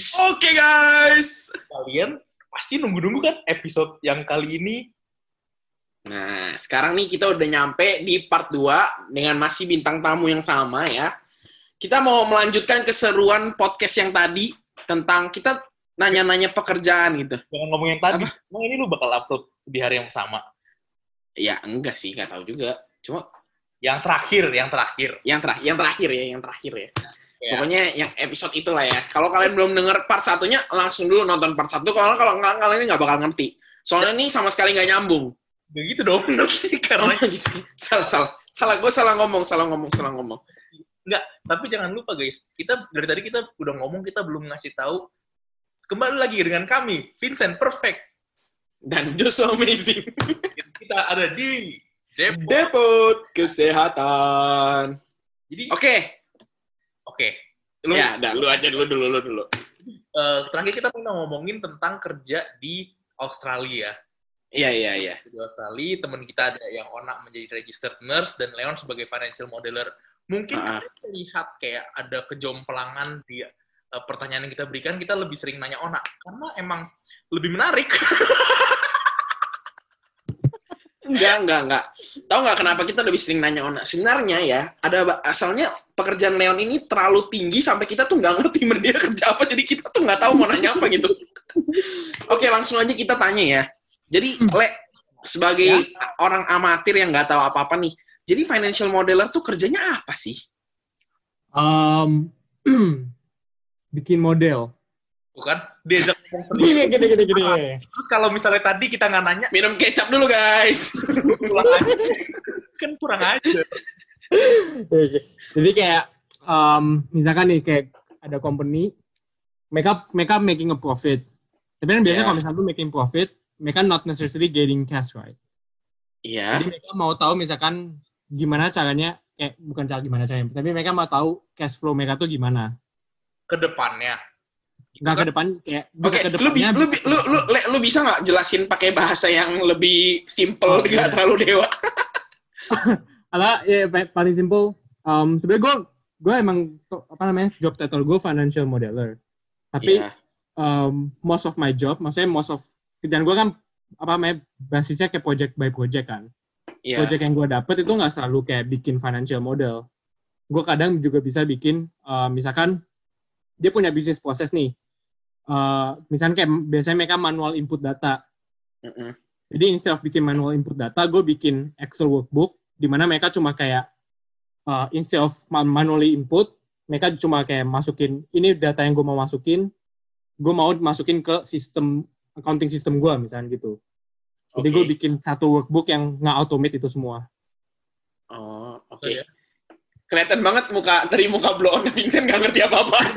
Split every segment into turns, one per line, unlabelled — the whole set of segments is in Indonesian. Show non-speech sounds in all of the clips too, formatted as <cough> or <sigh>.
Oke guys.
Kalian pasti nunggu-nunggu kan episode yang kali ini.
Nah, sekarang nih kita udah nyampe di part 2 dengan masih bintang tamu yang sama ya. Kita mau melanjutkan keseruan podcast yang tadi tentang kita nanya-nanya pekerjaan gitu.
Jangan ngomongin tadi. Emang ini lu bakal upload di hari yang sama?
Ya enggak sih, nggak tahu juga. Cuma
Yang terakhir, yang terakhir.
yang terakhir, yang terakhir ya, yang terakhir ya.
Ya.
Pokoknya yang episode itulah ya. Kalau kalian belum denger part satunya, langsung dulu nonton part satu. Kalau kalau nggak, kalian ini nggak bakal ngerti. Soalnya ini sama sekali nggak nyambung.
Gak gitu dong. <laughs> Karena
Oh, gitu. Salah, salah. Salah, gue salah ngomong, salah ngomong, salah ngomong.
Enggak, tapi jangan lupa guys, kita dari tadi kita udah ngomong kita belum ngasih tahu. Kembali lagi dengan kami, Vincent Perfect.
Dan just so amazing.
Kita ada di Depok.
Depot Kesehatan.
Jadi,
Oke.
Oke. Lu,
Ya, dah, lu aja dulu, dulu, lu dulu.
eh, terakhir kita pernah ngomongin tentang kerja di Australia.
Iya, iya, iya.
Di Australia, teman kita ada yang Ona menjadi registered nurse dan Leon sebagai financial modeler. Mungkin
Ah.
kita lihat kayak ada kejomplangan di eh, pertanyaan yang kita berikan, kita lebih sering nanya Ona. Karena emang lebih menarik. <laughs>
Enggak, enggak, enggak. Tahu nggak kenapa kita lebih sering nanya Ona? Sebenarnya ya, ada asalnya pekerjaan Leon ini terlalu tinggi sampai kita tuh nggak ngerti <laughs> dia kerja apa, jadi kita tuh nggak tahu mau nanya apa gitu. Oke, langsung aja kita tanya ya. Jadi, Le, sebagai orang amatir yang nggak tahu apa-apa nih, jadi financial modeler tuh kerjanya apa sih?
Um, <clears throat> bikin model.
Bukan? Diajak ngomong sendiri.
Gini, gini, gini, gini.
Terus kalau misalnya tadi kita nggak nanya,
Minum kecap dulu, guys.
pulang aja. kan kurang aja.
Jadi kayak, um, misalkan nih kayak ada company, mereka mereka making a profit. Tapi kan biasanya
Yeah.
kalau misalnya lu making profit, mereka not necessarily getting cash, right?
Iya.
Jadi mereka mau tahu misalkan gimana caranya, kayak bukan cara gimana caranya, tapi mereka mau tahu cash flow mereka tuh gimana.
Ke depannya.
Nggak ke depan, kayak
Oke,
ke
lu,
depannya.
lu, lu, lu, Le, lu bisa nggak jelasin pakai bahasa yang lebih simple, nggak terlalu dewa? <laughs>
Ala, ya pa- paling simple. Um, sebenarnya gue gue emang apa namanya job title gue financial modeler. Tapi
Iya.
um, most of my job, maksudnya most of kerjaan gue kan apa namanya basisnya kayak project by project kan.
Iya.
Project yang gue dapet itu nggak selalu kayak bikin financial model. Gue kadang juga bisa bikin, uh, misalkan dia punya bisnis proses nih. Uh, misalkan kayak biasanya mereka manual input data.
Mm-mm.
Jadi instead of bikin manual input data, gue bikin Excel workbook di mana mereka cuma kayak uh, instead of man- manually input, mereka cuma kayak masukin ini data yang gue mau masukin, gue mau masukin ke sistem accounting system gue misalnya gitu. Jadi gue bikin satu workbook yang nggak automate itu semua.
Oh, oke.
Ya.
Kelihatan banget muka dari muka blow on Vincent nggak ngerti apa-apa. <laughs>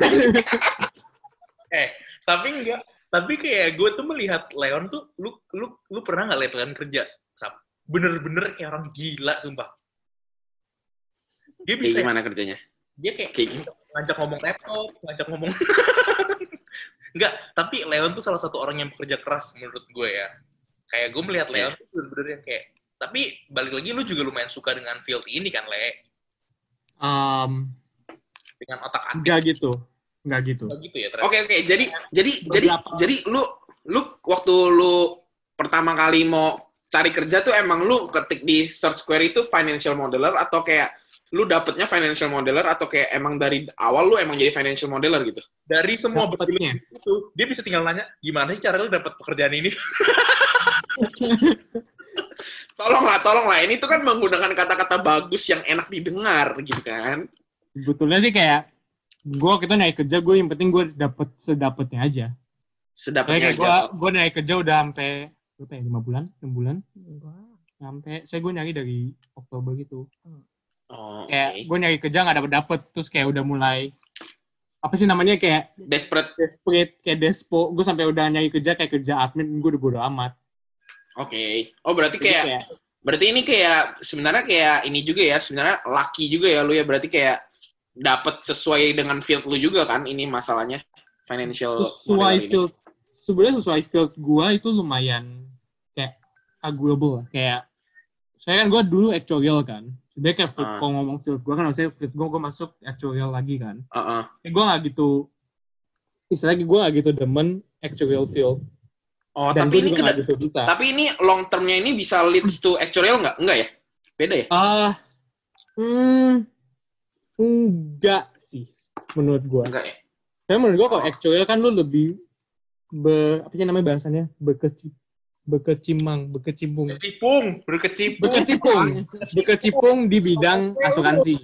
Eh, tapi enggak. Tapi kayak gue tuh melihat Leon tuh, lu lu lu pernah nggak lihat Leon kerja? Bener-bener kayak orang gila, sumpah. Dia
Kayak
bisa,
gimana kerjanya?
dia kayak
Kayak gini.
ngajak ngomong laptop, ngajak ngomong. <laughs> Enggak, tapi Leon tuh salah satu orang yang bekerja keras menurut gue ya. Kayak gue melihat Leon tuh bener-bener yang kayak, tapi balik lagi lu juga lumayan suka dengan field ini kan, Le?
Um,
Dengan otak
nggak gitu, nggak gitu.
gitu ya.
Oke oke. Jadi jadi jadi
Beberapa.
jadi lu lu waktu lu pertama kali mau cari kerja tuh emang lu ketik di search query itu financial modeler atau kayak lu dapetnya financial modeler atau kayak emang dari awal lu emang jadi financial modeler gitu?
Dari semua berpilih itu, dia bisa tinggal nanya, gimana sih cara lu dapat pekerjaan ini? <laughs>
Tolonglah, tolonglah. Ini tuh kan menggunakan kata-kata bagus yang enak didengar gitu kan.
Sebetulnya sih kayak gue itu naik kerja, gue yang penting gue dapet sedapetnya aja.
Sedapatnya
Kayak gue
aja.
gue naik kerja udah sampai berapa ya lima bulan, enam bulan, sampai saya gue nyari dari Oktober gitu.
Oh,
Kayak
oke.
gue nyari kerja nggak dapet dapet, terus kayak udah mulai apa sih namanya kayak
Desperate.
desperate, kayak despo. Gue sampai udah nyari kerja kayak kerja admin, gue udah bodo amat.
Oke. Oh, berarti
Jadi
kayak berarti ini kayak sebenarnya kayak ini juga ya, sebenarnya lucky juga ya lu ya. Berarti kayak dapat sesuai dengan field lu juga kan ini masalahnya financial
sesuai field sebenarnya sesuai field gua itu lumayan kayak agreeable lah. kayak saya kan gua dulu actuarial kan sebenarnya kayak field,
Ah.
kalau ngomong field gua kan maksudnya field gua gua masuk actuarial lagi kan
Heeh.
ya, gua nggak gitu istilahnya gue gak gitu demen actuarial field.
Oh,
Dan
tapi ini kena,
gitu bisa.
tapi ini long termnya ini bisa leads to actuarial nggak? Enggak ya? Beda ya?
Ah, hmm, enggak sih menurut gue.
Enggak ya?
Karena menurut gue kalau actuarial kan lu lebih be, apa sih namanya bahasannya bekeci, bekecimang, bekecimpung,
Berkecimpung, berkecimpung.
bekecipung, bekecipung di bidang asuransi.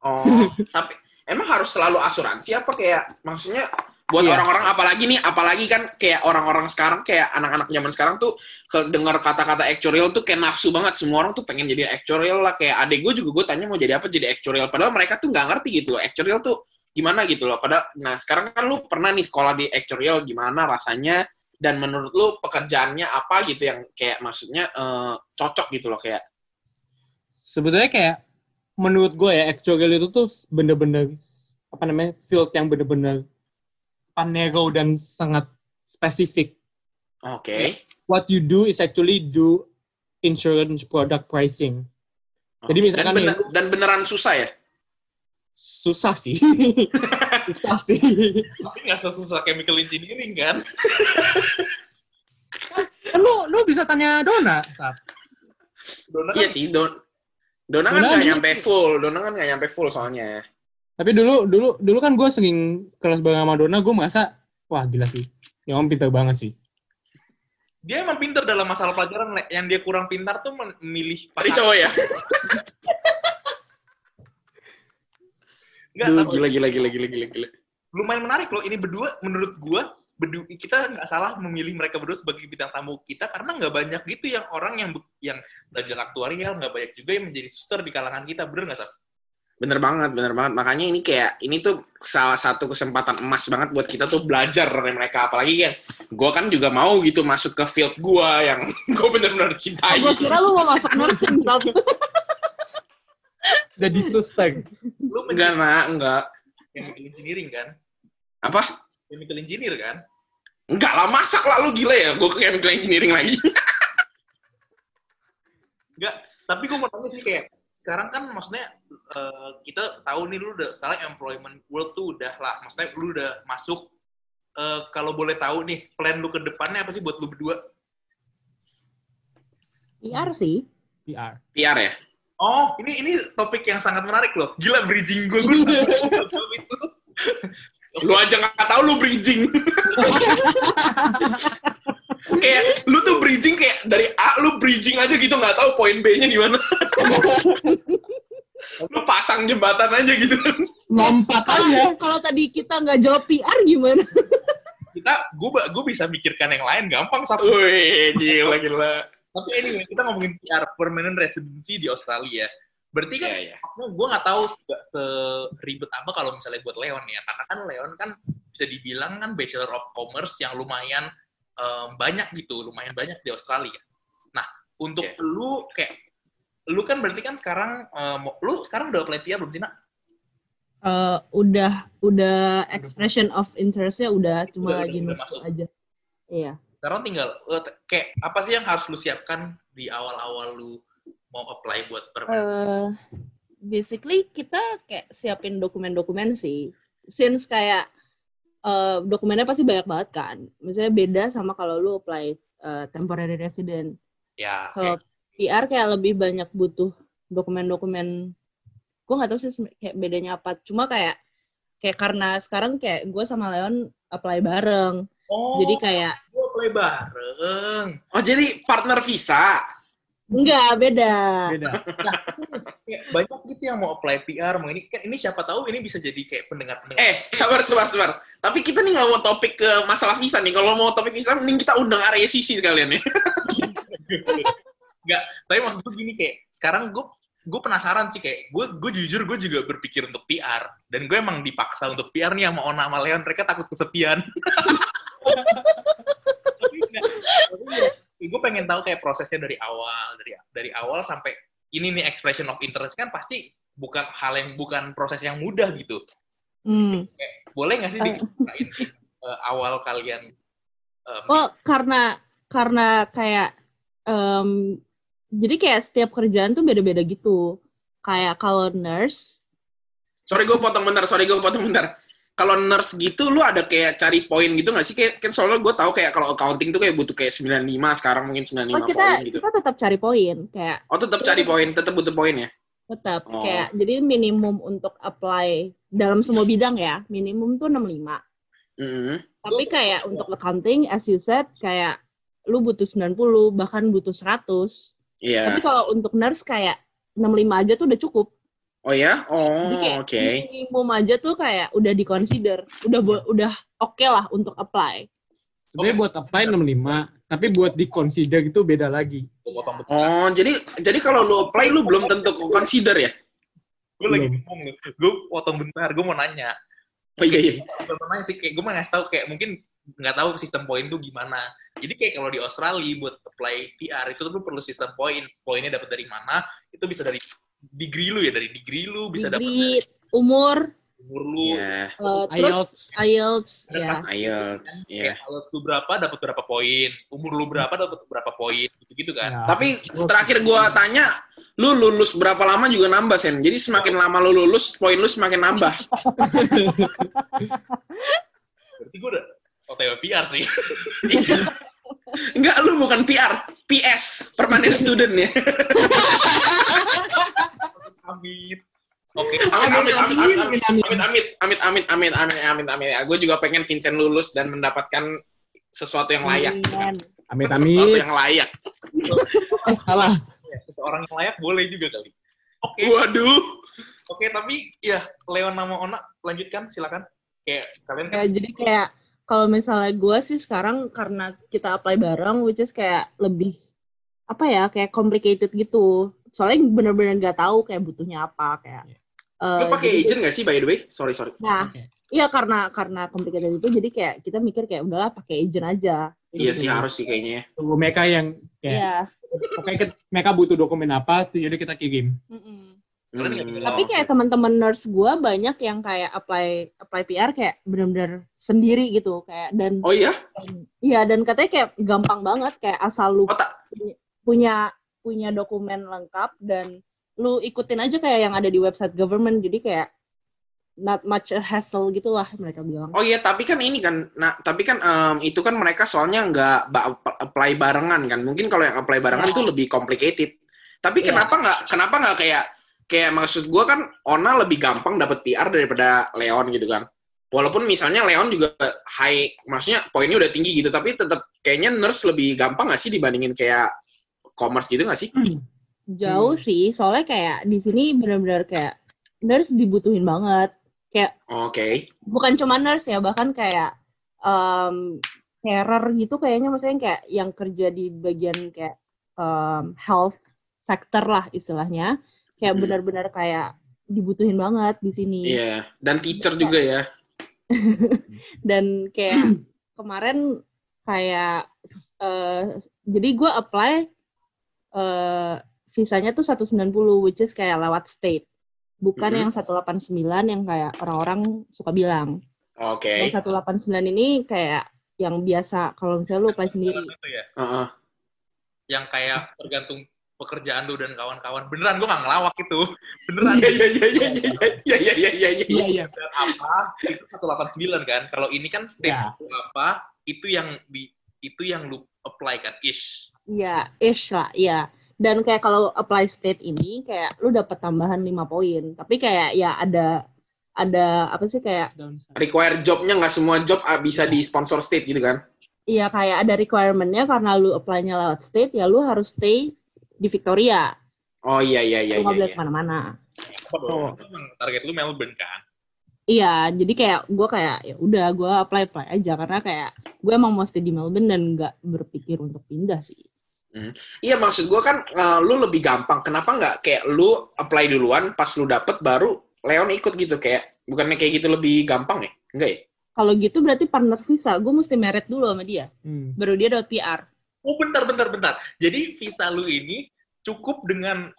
Oh, tapi emang harus selalu asuransi apa kayak maksudnya buat
Iya.
orang-orang apalagi nih apalagi kan kayak orang-orang sekarang kayak anak-anak zaman sekarang tuh dengar kata-kata actuarial tuh kayak nafsu banget. Semua orang tuh pengen jadi actuarial lah. Kayak adek gue juga gue tanya mau jadi apa jadi actuarial. Padahal mereka tuh nggak ngerti gitu loh actuarial tuh gimana gitu loh. Padahal nah sekarang kan lu pernah nih sekolah di actuarial gimana rasanya? Dan menurut lu pekerjaannya apa gitu yang kayak maksudnya eh, cocok gitu loh kayak.
Sebetulnya kayak menurut gue ya actuarial itu tuh bener-bener apa namanya field yang bener-bener narrow dan sangat spesifik.
oke
What you do is actually do insurance product pricing. Jadi misalkan
dan, bener-
nih-
dan beneran susah ya
Susah sih. <laughs> Susah sih.
Tapi nggak sesusah chemical engineering kan? <laughs>
lu lu bisa tanya Dona, Sat.
Dona
Iya
kan
sih, Don Dona kan
Dona
nggak
aja-
nyampe full, Dona kan nggak nyampe full soalnya.
Tapi dulu dulu dulu kan gue sering kelas bareng sama Dona, gue merasa wah gila sih. Ya om pintar banget sih.
dia emang pinter dalam masalah pelajaran. Le. Yang dia kurang pintar tuh memilih
Tapi cowok ya.
Enggak,
Duh, gila, gila, gila, gila, gila, gila.
lumayan menarik loh. Ini berdua, menurut gua, bedu, kita nggak salah memilih mereka berdua sebagai bintang tamu kita karena nggak banyak gitu yang orang yang yang belajar aktuarial nggak banyak juga yang menjadi suster di kalangan kita bener nggak sih?
Bener banget, bener banget. Makanya ini kayak, ini tuh salah satu kesempatan emas banget buat kita tuh belajar dari mereka. Apalagi kan, gue kan juga mau gitu masuk ke field gue yang <laughs> gue bener-bener cintai.
Gue kira lu mau masuk nursing.
Jadi suster.
Lu
Enggak, nak, enggak.
chemical engineering kan?
Apa?
Chemical engineer kan?
Enggak lah, masak lah lu gila ya. Gue ke chemical engineering lagi.
Enggak, tapi gue mau tanya sih kayak sekarang kan maksudnya eh, kita tahu nih lu udah sekarang employment world tuh udah lah, maksudnya lu udah masuk eh, kalau boleh tahu nih plan lu ke depannya apa sih buat lu berdua?
PR sih.
PR.
PR ya?
Oh, ini ini topik yang sangat menarik loh. Gila bridging gue gue itu.
Lu aja nggak tahu lu bridging. <laughs> kayak lu tuh bridging kayak dari A lu bridging aja gitu nggak tahu poin B-nya di mana. <laughs> lu pasang jembatan aja gitu.
Lompat aja.
kalau tadi kita nggak jawab PR gimana?
Kita gue gue bisa mikirkan yang lain gampang satu.
Wih, gila gila.
Tapi anyway, kita ngomongin PR permanent residency di Australia. Berarti kan
Iya, iya.
maksudnya gue nggak tahu se- seribet apa kalau misalnya buat Leon ya karena kan Leon kan bisa dibilang kan Bachelor of Commerce yang lumayan em, banyak gitu lumayan banyak di Australia nah untuk
Oke.
lu kayak lu kan berarti kan sekarang em, lu sekarang udah apply PR belum sih nak?
Eh, udah udah expression of interestnya udah cuma
Udah,
lagi
udah, masuk.
aja. Iya.
sekarang tinggal te- kayak apa sih yang harus lu siapkan di awal-awal lu mau apply buat permanent
Eh, basically kita kayak siapin dokumen-dokumen sih. Since kayak eh, dokumennya pasti banyak banget kan. Misalnya beda sama kalau lu apply eh, temporary resident.
ya
Kalau PR kayak lebih banyak butuh dokumen-dokumen. Gue nggak tahu sih kayak bedanya apa. Cuma kayak kayak karena sekarang kayak gue sama Leon apply bareng.
oh
Jadi kayak
lu apply bareng
Oh, jadi partner visa.
Enggak beda.
Beda.
kayak banyak gitu yang mau apply PR mau ini kan ini siapa tahu ini bisa jadi kayak pendengar-pendengar
Eh, sabar, sabar, sabar. Tapi kita nih nggak mau topik ke masalah visa nih. Kalau mau topik visa, mending kita undang area sisi sekalian ya. <laughs>
Enggak, tapi maksud gue gini kayak sekarang gue gue penasaran sih kayak gue gue jujur gue juga berpikir untuk PR dan gue emang dipaksa untuk PR nih sama Ona sama Leon mereka takut kesepian. <laughs> tapi enggak, tapi gue pengen tahu kayak prosesnya dari awal dari dari awal sampai ini nih expression of interest kan pasti bukan hal yang bukan proses yang mudah gitu.
Hmm.
Boleh nggak sih diceritain <laughs> eh, awal kalian eh,
Oh, karena karena kayak em, jadi kayak setiap kerjaan tuh beda-beda gitu. Kayak kalau nurse,
Sorry gue potong bentar, sorry gue potong bentar. Kalau nurse gitu lu ada kayak cari poin gitu nggak sih? Kayak kan soalnya gue tahu kayak kalau accounting tuh kayak butuh kayak 95 sekarang mungkin 95
Oh, kita
poin gitu.
kita tetap cari poin kayak
Oh tetap cari poin, tetap butuh poin ya.
tetap
Oh.
kayak jadi minimum untuk apply dalam semua bidang ya minimum tuh 65
Mm-hmm.
tapi kayak untuk accounting as you said kayak lu butuh 90 bahkan butuh 100
Iya.
tapi kalau untuk nurse kayak 65 aja tuh udah cukup
Oh ya? Oh, oke.
minimum aja tuh kayak udah di consider udah udah oke lah untuk apply
Sebenarnya buat apply 65, tapi buat di consider itu beda lagi.
Oh, jadi jadi kalau lu apply lu belum tentu consider ya?
Gue lagi ngomong nih. Gue potong bentar. Gue mau nanya.
Oh iya iya.
Gue mau nanya sih. Kayak gue mau ngasih tahu kayak mungkin nggak tahu sistem poin tuh gimana. Jadi kayak kalau di Australia buat apply PR itu tuh lu perlu sistem poin. Poinnya dapat dari mana? Itu bisa dari degree lu ya, dari degree lu bisa dapat dari
umur
umur lu.
Iya.
uh, terus IELTS ya
IELTS, iya.
Kayak kalau lu berapa dapat berapa poin, umur lu berapa dapat berapa poin, gitu-gitu kan.
Ya.
Tapi terakhir gua tanya, lu lulus berapa lama juga nambah, Sen. Jadi semakin lama lu lulus, poin lu semakin nambah.
Berarti gue udah OTW PR sih.
Enggak, lu bukan PR, PS, permanent student ya. <laughs>
Amit. Oke.
Amit, amit, amit, amit,
Amin,
amit, amit, amit, amit, amit, amit, amit, amit, amit. Ya, gue juga pengen Vincent lulus dan mendapatkan sesuatu yang layak.
Amin.
Amit
Sesuatu
amit.
yang layak.
Eh, salah.
Ya, seseorang yang layak boleh juga kali. Oke.
Waduh.
Oke, tapi ya Leon nama Ona lanjutkan silakan. Kayak kalian kan
Ya, jadi kayak kalau misalnya gue sih sekarang karena kita apply bareng, which is kayak lebih apa ya, kayak complicated gitu. Soalnya bener-bener nggak tahu kayak butuhnya apa kayak. eh,
Lu pakai
jadi-
agent gak sih, by the way? Sorry, sorry.
Nah,
Oke.
iya karena karena complicated itu jadi kayak kita mikir kayak udahlah pakai agent aja.
Iya sih, harus sih kayaknya ya.
Tunggu mereka yang kayak,
Iya.
pokoknya kita- mereka butuh dokumen apa, tuh jadi kita kirim.
Kalian nggak
Hmm.
Tapi kayak teman-teman nurse gue banyak yang kayak apply apply PR kayak bener-bener sendiri gitu kayak dan
Oh iya?
iya dan katanya kayak gampang banget kayak asal lu
Oh, tak.
punya punya dokumen lengkap dan lu ikutin aja kayak yang ada di website government jadi kayak not much a hassle gitulah mereka bilang.
Oh iya, tapi kan ini kan, nah tapi kan em, itu kan mereka soalnya nggak apply barengan kan. Mungkin kalau yang apply barengan
Ya.
tuh lebih complicated. Tapi
Ya.
kenapa nggak, kenapa nggak kayak, kayak maksud gua kan Ona lebih gampang dapat PR daripada Leon gitu kan. Walaupun misalnya Leon juga high, maksudnya poinnya udah tinggi gitu, tapi tetap kayaknya nurse lebih gampang nggak sih dibandingin kayak commerce gitu nggak sih?
Jauh
Hmm.
sih soalnya kayak di sini benar-benar kayak nurse dibutuhin banget. Kayak
Oke.
bukan cuma nurse ya bahkan kayak um, carer gitu kayaknya maksudnya kayak yang kerja di bagian kayak um, health sector lah istilahnya kayak
Hmm.
benar-benar kayak dibutuhin banget di sini
Iya. Dan teacher juga ya. <laughs>
dan kayak kemarin kayak eh, jadi gue apply eh, visanya tuh 190 which is kayak lewat state bukan
Mhm.
yang 189 yang kayak orang-orang suka bilang
Oke.
Yang 189 ini kayak yang biasa kalau misalnya lu apply sendiri.
Itu ya,
Heeh.
yang kayak tergantung pekerjaan lu dan kawan-kawan. Beneran gue nggak ngelawak itu. Beneran.
Iya iya iya iya iya iya iya iya iya.
Iya, iya.
Dan apa itu 189 kan kalau ini kan state
Ya.
itu apa itu yang di itu yang lu apply kan ish
Iya, ish lah, iya. Dan kayak kalau apply state ini kayak lu dapat tambahan 5 poin. Tapi kayak ya ada ada apa sih kayak
require jobnya nggak semua job ah, bisa di sponsor state gitu kan?
iya kayak ada requirement-nya karena lu apply-nya lewat state ya lu harus stay di Victoria.
Oh iya iya iya
nggak
iya.
boleh
ke mana-mana. Itu emang target lu Melbourne kan
Iya, jadi kayak gue kayak ya udah gue apply apply aja karena kayak gue emang mau stay di Melbourne dan nggak berpikir untuk pindah sih.
Iya maksud gua kan eh, lu lebih gampang. Kenapa nggak kayak lu apply duluan pas lu dapet baru Leon ikut gitu kayak bukannya kayak gitu lebih gampang ya? Enggak ya?
Kalau gitu berarti partner visa, gue mesti merit dulu sama dia,
Hmm.
baru dia dapat PR.
oh bentar bentar bentar jadi visa lu ini cukup dengan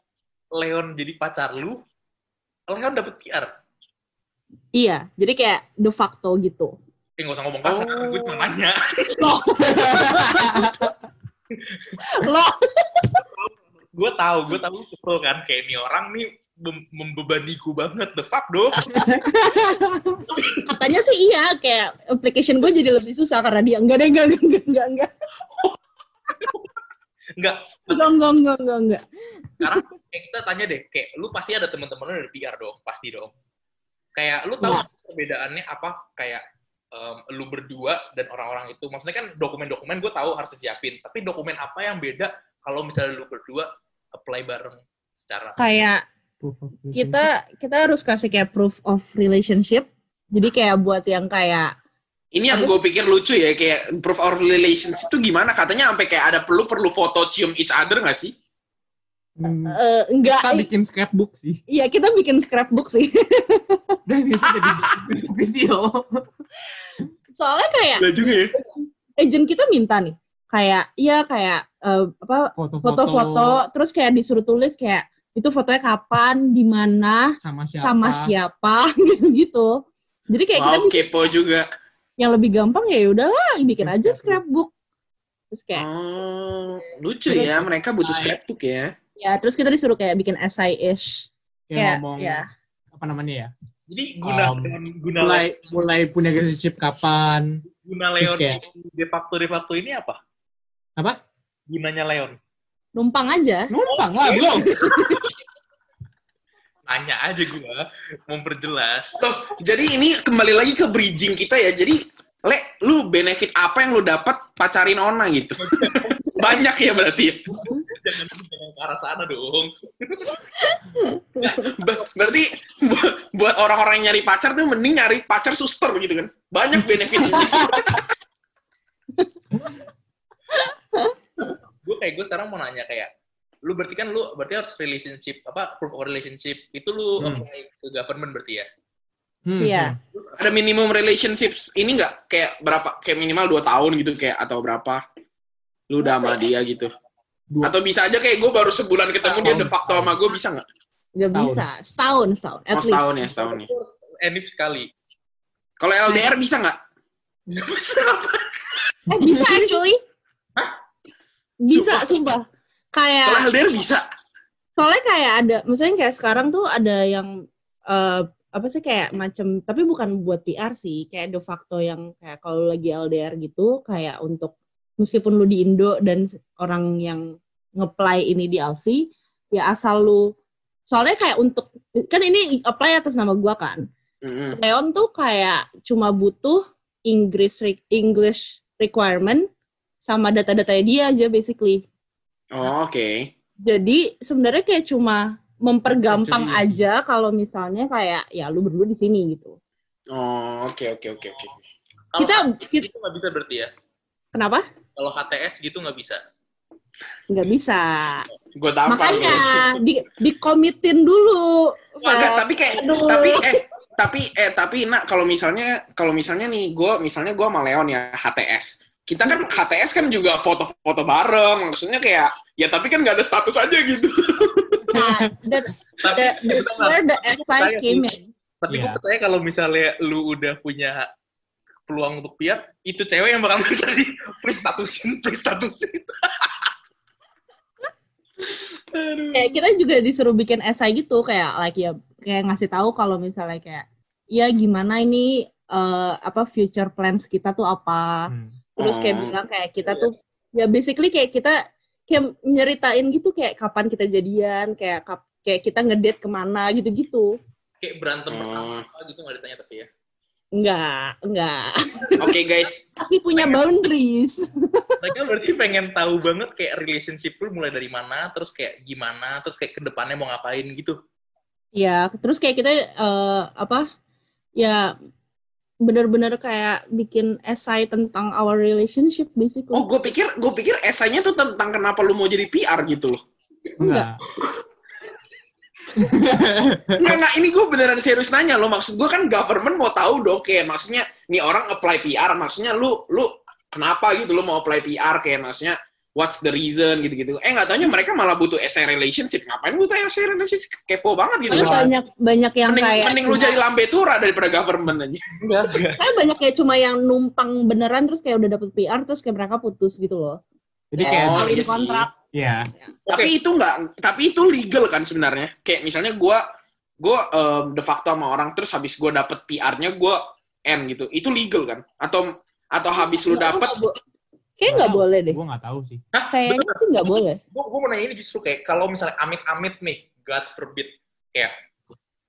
Leon jadi pacar lu Leon dapet PR
Iya, jadi kayak de facto gitu.
eh nggak usah ngomong kasar
Oh.
gue cuma nanya <laughs>
Loh,
gue tahu gue tahu kesel kan kayak ini orang nih mem- membebaniku banget. The fuck, dong.
Katanya sih iya, kayak application gue jadi lebih susah karena dia enggak deh, enggak, enggak, enggak, enggak, enggak,
Enggak,
enggak, enggak, enggak, enggak, enggak.
sekarang kayak kita tanya deh, kayak lu pasti ada teman-teman lu dari PR dong, pasti dong. Kayak lu tahu
Iya.
perbedaannya apa kayak em, lu berdua dan orang-orang itu. Maksudnya kan dokumen-dokumen gue tahu harus disiapin, tapi dokumen apa yang beda kalau misalnya lu berdua apply bareng secara
Kayak
relationship.
kita kita harus kasih kayak proof of relationship. Jadi kayak buat yang kayak
Ini yang gue pikir lucu ya, kayak proof of relations itu gimana? Katanya sampai kayak ada perlu perlu foto cium each other nggak sih?
Hmm,
eh, enggak
kita bikin scrapbook sih.
Iya, kita bikin scrapbook sih. <laughs>
Dan itu jadi <laughs> official.
Soalnya kayak
Lah juga ya.
agent kita minta nih, kayak iya kayak eh, apa
Foto-foto
terus kayak disuruh tulis kayak itu fotonya kapan, di mana,
sama siapa.
sama siapa, <laughs> gitu-gitu. Jadi kayak kita
Wow,
bikin
kepo juga.
yang lebih gampang ya udahlah bikin
Bikin
aja
scrapbook.
Terus kayak
Oh, lucu ya, mereka butuh scrapbook ya.
ya terus kita disuruh kayak bikin essay-ish.
Kayak
Kayak
ngomong
ya.
apa namanya ya?
Jadi guna
Um,
Leon, guna
Mulai
Leon,
mulai punya relationship kapan?
guna Leon
kayak-
de facto de facto ini apa?
Apa?
Gunanya Leon.
Numpang aja.
Numpang lah, bro. <laughs>
Nanya aja gua, memperjelas.
Loh, jadi ini kembali lagi ke bridging kita ya. Jadi, Le, lu benefit apa yang lu dapat pacarin Ona gitu? <laughs> Banyak ya berarti. ya?
Jangan arah sana dong. <laughs>
Berarti bu- buat orang-orang yang nyari pacar tuh mending nyari pacar suster gitu kan. Banyak benefitnya.
gue kayak gue sekarang mau nanya kayak lu berarti kan lu berarti harus relationship apa proof of relationship itu lu
Hmm.
apply ke government berarti ya
Hmm,
Iya.
hmm.
terus
Ada minimum relationships ini nggak kayak berapa kayak minimal 2 tahun gitu kayak atau berapa? Lu udah sama dia gitu.
Dua.
Atau bisa aja kayak gue baru sebulan ketemu dia de facto sama gue bisa nggak?
Gak
Setahun.
bisa. Setahun, setahun. At
Oh, setahun
least.
ya, setahun ya.
enif sekali
Kalau LDR bisa nggak?
Nggak <laughs> bisa apa
Eh, bisa actually. Bisa, sumpah. Kayak,
Kalau LDR bisa.
soalnya kayak ada, maksudnya kayak sekarang tuh ada yang, eh, apa sih kayak macem, tapi bukan buat PR sih, kayak de facto yang kayak kalau lagi LDR gitu, kayak untuk, meskipun lu di Indo dan orang yang ngeplay ini di Aussie, ya asal lu, soalnya kayak untuk, kan ini apply atas nama gua kan,
Mm-mm.
Leon tuh kayak cuma butuh English re- English requirement sama data-datanya dia aja basically.
Oh, oke.
Jadi sebenarnya kayak cuma mempergampang
Actually,
aja kalau misalnya kayak ya lu berdua di sini gitu.
Oh, oke oke oke oke.
Kalau
Kita,
HTS
kita
gitu nggak bisa berarti ya
kenapa?
Kalau HTS gitu nggak bisa
Nggak bisa.
Gue tampar
Makanya di dikomitin dulu.
Wah, enggak, tapi kayak
Aduh.
tapi eh tapi eh tapi nak kalau misalnya kalau misalnya nih gue misalnya gue sama Leon ya HTS kita kan HTS kan juga foto-foto bareng maksudnya kayak ya tapi kan nggak ada status aja gitu <laughs>
Nah,
tapi
that, that's where the SI came in.
tapi gue
Iya.
percaya kalau misalnya lu udah punya peluang untuk PR itu cewek yang bakal <laughs> tadi. Please statusin please statusin. <laughs>
Kayak kita juga disuruh bikin esai gitu kayak like ya kayak ngasih tahu kalau misalnya kayak ya gimana ini eh, apa future plans kita tuh apa?
Hmm.
terus kayak
Oh.
bilang kayak kita tuh ya basically kayak kita kayak nyeritain gitu kayak kapan kita jadian kayak kayak kita ngedate ke mana gitu-gitu.
Kayak berantem
Hmm.
pertama gitu nggak ditanya tapi ya
enggak enggak.
Oke guys. <laughs>
Pasti punya boundaries. <laughs>
Mereka berarti pengen tahu banget kayak relationship lu mulai dari mana terus kayak gimana terus kayak ke depannya mau ngapain gitu.
Ya terus kayak kita eh, apa ya bener-bener kayak bikin esai tentang our relationship basically.
Oh gue pikir gue pikir esainya tuh tentang kenapa lu mau jadi PR gitu. Loh
Enggak. <laughs>
Enggak, enggak, ini gue beneran serius nanya lo. Maksud gue kan government mau tahu dong, kayak maksudnya nih orang apply PR, maksudnya lu lu kenapa gitu lu mau apply PR kayak maksudnya what's the reason gitu-gitu. Eh nggak taunya mereka malah butuh essay relationship. Ngapain butuh essay relationship? Kepo banget gitu.
Karena banyak banyak yang
mending
kayak
mending lu
cuma-
jadi lambe tura daripada government aja.
Kayak banyak kayak cuma yang numpang beneran terus kayak udah dapet PR terus kayak mereka putus gitu loh.
Jadi kayak
Oh, iya sih.
Iya.
Tapi itu nggak, tapi itu legal kan sebenarnya. Kayak misalnya gue, gue de facto sama orang terus habis gue dapet PR-nya gue N gitu. Itu legal kan? Atau atau habis lu dapet
Kayaknya nggak boleh deh.
Gue nggak tahu sih.
Hah?
Kayaknya
Bener.
sih nggak boleh.
Gue gue mau nanya ini justru kayak kalau misalnya amit-amit nih, God forbid, kayak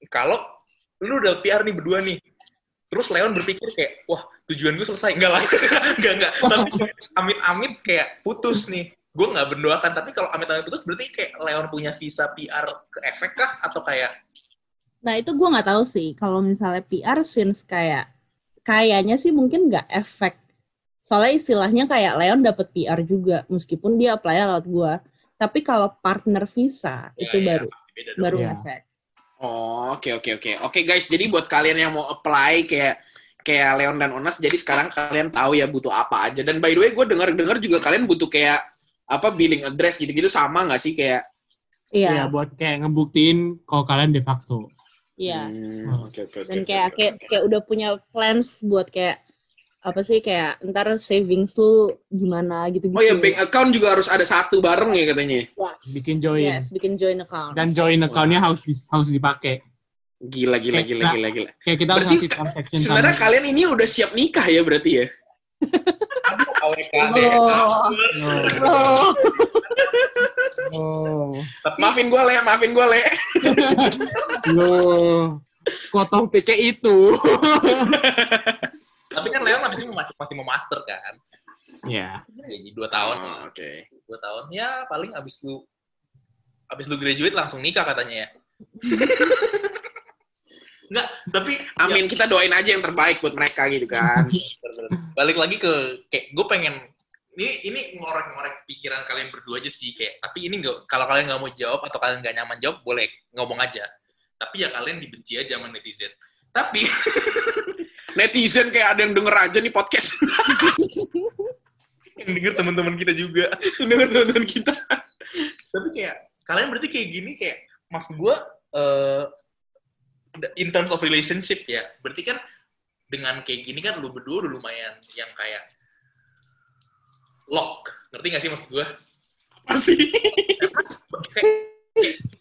kalau lu udah PR nih berdua nih, terus Leon berpikir kayak, wah tujuan gue selesai, enggak lah, <laughs> enggak enggak. Tapi <laughs> amit-amit kayak putus nih, gue nggak berdoakan. Tapi kalau amit-amit putus berarti kayak Leon punya visa PR ke efek kah atau kayak
Nah itu gue nggak tahu sih. Kalau misalnya PR since kayak kayaknya sih mungkin nggak efek. Soalnya istilahnya kayak Leon dapet PR juga meskipun dia apply lewat gue. Tapi kalau partner visa
Ya,
itu
ya,
baru baru
Iya.
ngefek.
Oh, oke oke oke. Oke guys, jadi buat kalian yang mau apply kayak kayak Leon dan Onas, jadi sekarang kalian tahu ya butuh apa aja. Dan by the way, gue dengar-dengar juga kalian butuh kayak apa billing address gitu-gitu sama nggak sih kayak?
Iya,
Iya,
buat kayak ngebuktiin kalau kalian de facto.
iya.
Hmm, Oke oke oke.
Dan kayak
oke,
kayak kayak udah punya plans buat kayak apa sih kayak ntar savings lu gimana gitu-gitu.
Oh ya bank account juga harus ada satu bareng ya katanya.
Yes.
Bikin join.
Yes, bikin join account.
Dan join account-nya harus dis- harus dipakai.
Gila gila gila gila gila.
Kayak kita harus
Berarti
ngasih transaction
Sebenarnya kalian ini udah siap nikah ya berarti ya?
AWKD.
Oh.
Oh. Oh.
Tapi
Maafin gue le, maafin gue le.
Loh. Potong tiket itu.
tapi kan Leon abis ini masih, masih mau master kan.
Ya.
Gaji dua tahun.
Oh, Oke.
dua tahun ya paling abis lu abis lu graduate langsung nikah katanya ya <laughs> Enggak, tapi
Amin kita doain aja yang terbaik buat mereka gitu kan.
ya, balik lagi ke kayak gue pengen ini ini ngorek-ngorek pikiran kalian berdua aja sih kayak tapi ini nggak kalau kalian nggak mau jawab atau kalian nggak nyaman jawab boleh ngomong aja tapi ya kalian dibenci aja sama netizen tapi <laughs>
Netizen kayak ada yang denger aja nih podcast.
yang denger teman-teman kita juga
denger teman-teman kita.
tapi kayak kalian berarti kayak gini kayak maksud gue eh, in terms of relationship ya berarti kan dengan kayak gini kan lu berdua udah lumayan yang kayak lock ngerti gak sih maksud gue
Masih.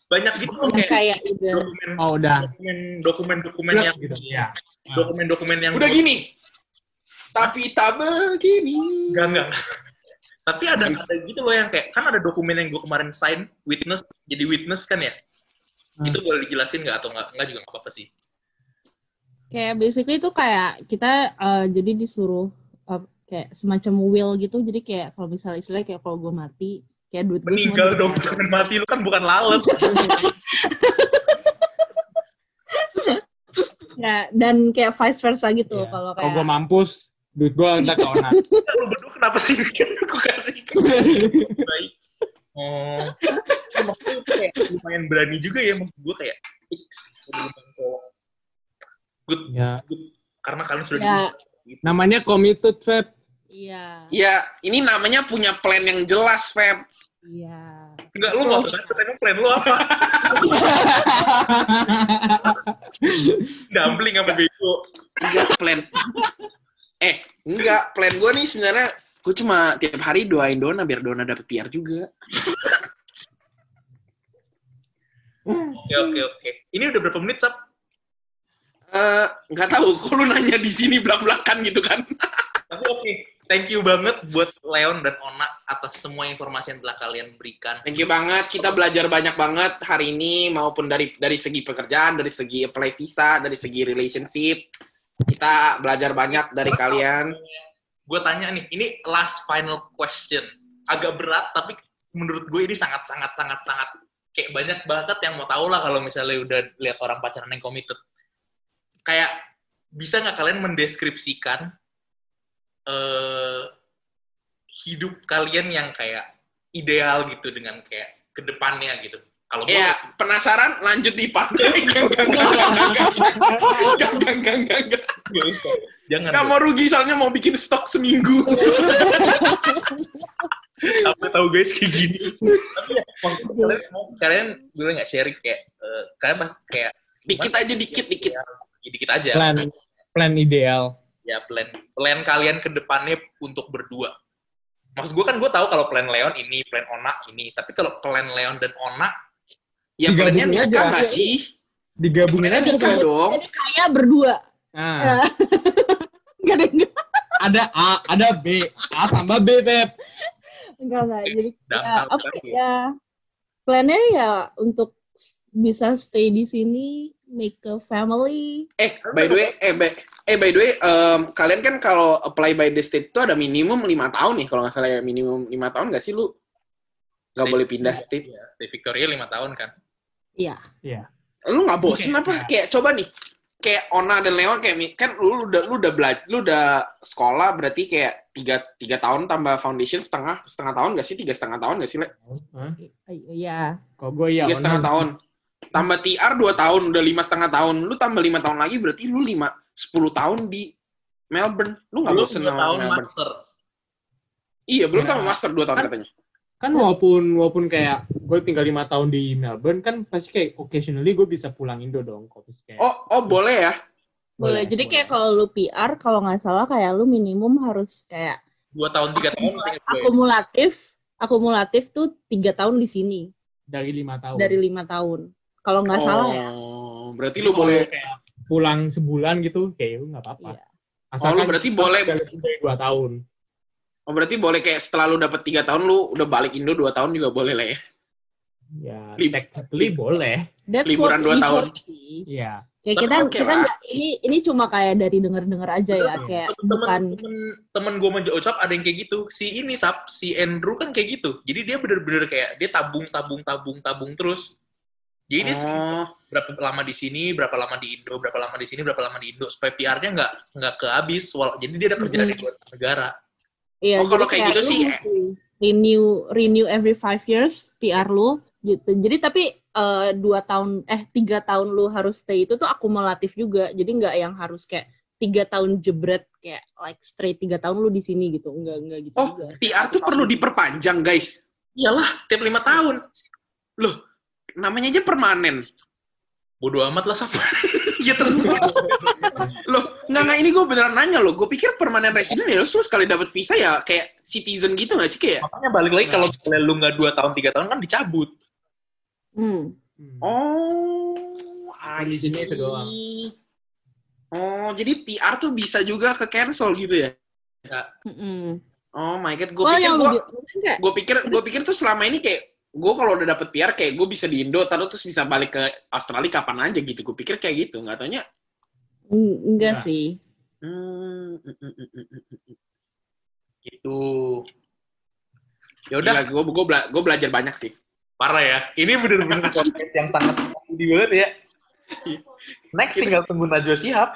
banyak gitu loh kayak
kayak udah
dokumen
Oh, udah.
dokumen dokumen dokumen
Udah
yang
gitu. Ya.
dokumen dokumen yang
Udah gini. Tapi tak begini.
enggak enggak tapi ada ada gitu loh yang kayak kan ada dokumen yang gue kemarin sign witness jadi witness kan ya
Hmm.
itu boleh dijelasin nggak atau nggak? Nggak juga nggak apa-apa sih.
Kayak basically itu kayak kita eh, jadi disuruh eh, kayak semacam will gitu. Jadi kayak kalau misalnya istilahnya kayak kalau gue mati kayak duit gue
meninggal dong jangan mati. Lu kan bukan lalat. <laughs>
Ya, dan kayak vice versa gitu
Iya.
kalau
Kalau gue
kayak
mampus, duit gue udah ke Ona.
lu berdua kenapa sih? <laughs> Aku kasih. Ke <laughs> baik. Oh Ya, maksudnya itu kayak lumayan berani juga ya maksud gue kayak fix good
ya.
karena kalian sudah
Ya.
di
Namanya committed, Feb.
iya
Ya, ini namanya punya plan yang jelas, Feb.
iya
enggak lu nggak usah plan lu apa dumpling apa bego
Enggak plan. eh, enggak. Plan gue nih sebenarnya gue cuma tiap hari doain Dona biar Dona dapet PR juga.
Oke oke oke ini udah berapa menit sap
Eh, nggak tahu, kok lu nanya di sini belak-belakan gitu kan?
tapi oke thank you banget buat Leon dan Ona atas semua informasi yang telah kalian berikan
Thank you banget. Kita belajar banyak banget hari ini maupun dari dari segi pekerjaan, dari segi apply visa, dari segi relationship. Kita belajar banyak dari kalian.
gue tanya nih, ini last final question. Agak berat, tapi menurut gue ini sangat sangat sangat sangat kayak banyak banget yang mau tahu lah kalau misalnya udah lihat orang pacaran yang committed. Kayak bisa nggak kalian mendeskripsikan eh hidup kalian yang kayak ideal gitu dengan kayak ke depannya gitu. Kalau gue
Ya, penasaran? Lanjut di part. <laughs>
Nggak usah. jangan.
Nggak mau rugi soalnya mau bikin stok seminggu.
sampai tahu guys kayak gini. Tapi ya, kalian mau kalian boleh nggak sharing kayak eh, kalian pas kayak
Dikit aja, dikit, dikit.
Ya, dikit aja.
plan plan ideal.
Ya plan plan kalian ke depannya untuk berdua. Maksud gue kan gue tahu kalau plan Leon ini, plan Ona ini. Tapi kalau plan Leon dan Ona,
Ya
Digabungin
nikah
aja.
nggak sih?
Digabungin aja
nikah
tuh.
dong.
Jadi kayak berdua.
Nah, <laughs>
Enggak ada enggak.
ada A, ada B. A tambah B, Feb.
Enggak enggak. Jadi ya, apa ya? Plannya ya untuk bisa stay di sini, make a family.
Eh, by the way, eh, by, eh, by the way, em, kalian kan kalau apply by the state itu ada minimum lima tahun nih, kalau nggak salah ya minimum lima tahun nggak sih lu? Nggak
State.
boleh pindah state.
Iya, di Victoria lima tahun kan.
Iya.
Lu nggak bosen
Oke,
apa?
ya.
Kayak coba nih, kayak Ona dan Leon kayak kan lu udah lu udah belajar, lu udah sekolah berarti kayak tiga tiga tahun tambah foundation setengah setengah tahun nggak sih? Tiga setengah tahun nggak sih? Le?
Iya.
Kok gue ya?
Tiga setengah tahun. Tambah TR dua tahun, udah lima setengah tahun. Lu tambah lima tahun lagi berarti lu lima sepuluh tahun di Melbourne. Lu nggak
Lu
bosen sama
tahun
Melbourne?
master.
Iya, belum
Ya.
tambah master dua tahun
Kan-
katanya.
Kan walaupun walaupun kayak gue tinggal lima tahun di Melbourne kan pasti kayak occasionally gue bisa pulang Indo dong. Kok kayak,
Oh, oh boleh ya?
Boleh. Jadi kayak kalau lu PR, kalau nggak salah kayak lu minimum harus kayak
Dua tahun, tiga tahun.
akumulatif, akumulatif tuh tiga tahun di sini
dari lima tahun.
dari lima tahun. Kalau nggak
oh,
salah ya.
berarti
Jadi
lu boleh
kayak pulang sebulan gitu kayak lu nggak apa-apa.
Iya.
Asalkan
Oh, lu berarti boleh-
dari dua tahun.
Oh, berarti boleh kayak setelah lu dapet tiga tahun, lu udah balik Indo dua tahun juga boleh lah ya?
Ya,
Lib-
technically boleh.
That's
Liburan dua tahun.
sih.
Iya.
Kayak
Tapi
kita
oke
kita ini ini cuma kayak dari denger-dengar aja ya kayak
temen
bukan
temen temen gue Ocap ada yang kayak gitu si ini sap si Andrew kan kayak gitu jadi dia bener-bener kayak dia tabung tabung tabung tabung terus jadi dia
Oh,
berapa lama di sini berapa lama di Indo berapa lama di sini berapa lama di Indo supaya PR-nya nggak nggak kehabis jadi dia ada kerjaan di dua negara
Iya,
Oh, kalau
jadi
kayak gitu
lu
sih,
mesti renew renew every five years PR lu gitu. Jadi tapi eh, dua tahun eh tiga tahun lu harus stay itu tuh akumulatif juga. Jadi nggak yang harus kayak tiga tahun jebret kayak like straight tiga tahun lu di sini gitu. Enggak enggak gitu
Oh.
juga.
PR tuh perlu diperpanjang, guys.
iyalah tiap lima tahun
Namanya aja permanen.
bodo amat lah sap <laughs> ya terus <laughs>
Loh, nggak nggak ini gue beneran nanya loh. Gue pikir permanen resident ya lu sekali dapat visa ya kayak citizen gitu nggak sih kayak?
makanya balik lagi kalau misalnya lu nggak dua tahun tiga tahun kan dicabut
Hmm.
Hmm.
Oh, I
Di sini itu doang.
see. Oh, jadi PR tuh bisa juga ke cancel gitu ya?
Mm-mm.
Oh my god, gue
Well,
pikir gue pikir gue pikir tuh selama ini kayak gue kalau udah dapet PR kayak gue bisa di Indo terus terus bisa balik ke Australia kapan aja gitu gue pikir kayak gitu nggak taunya
mm, enggak
Nah.
sih.
hmm, mm, mm, mm,
gitu. Ya udah.
Gila, gue gue bela- gue belajar banyak sih.
Parah ya. Ini bener-bener <laughs> podcast yang sangat di banget ya. Next tinggal tunggu Najwa Shihab.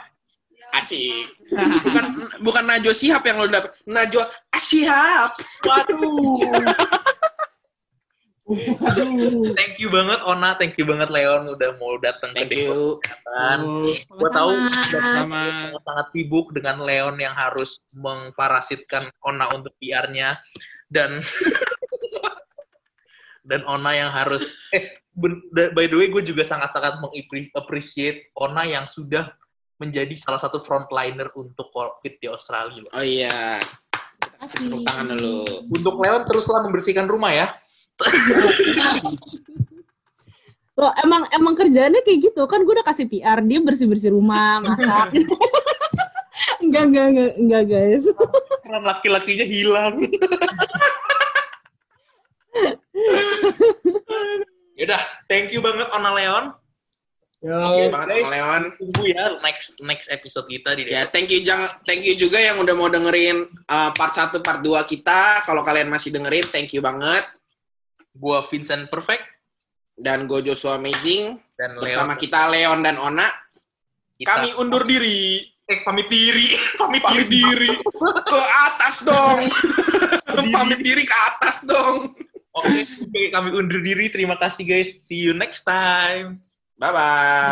Asik. Bukan bukan Najwa Sihab yang lo dapet. Najwa Sihab
waduh. Aduh, <laughs> thank you banget Ona, thank you banget Leon udah mau datang ke
thank
Dewa
you
Kesehatan.
Oh,
Gue tahu sangat, sangat sibuk dengan Leon yang harus mengparasitkan Ona untuk PR-nya dan <laughs> dan Ona yang harus eh by the way gue juga sangat-sangat mengappreciate Ona yang sudah menjadi salah satu frontliner untuk COVID di Australia.
oh iya
Asli.
tepuk tangan dulu
Untuk Leon teruslah membersihkan rumah ya. <laughs>
Loh, emang emang kerjaannya kayak gitu kan gue udah kasih PR dia bersih bersih rumah <laughs> masak <laughs> enggak enggak enggak enggak guys
Peran laki-lakinya hilang. Yaudah, thank you banget Ona Leon.
Yo,
Oke banget
guys.
Om Leon
Tunggu ya next next episode kita di
Ya, thank you jangan thank you juga yang udah mau dengerin uh, part 1 part 2 kita. Kalau kalian masih dengerin, thank you banget.
Gua Vincent Perfect
Dan gue Joshua Amazing
dan
bersama
Leon.
kita Leon dan Ona.
Kita-
Kami undur diri.
eh pamit diri, <laughs> pamit
Pamit diri. <laughs> ke atas dong. Pamit diri ke atas dong.
Oke, oke, kami undur diri. Terima kasih guys. See you next time.
Bye bye.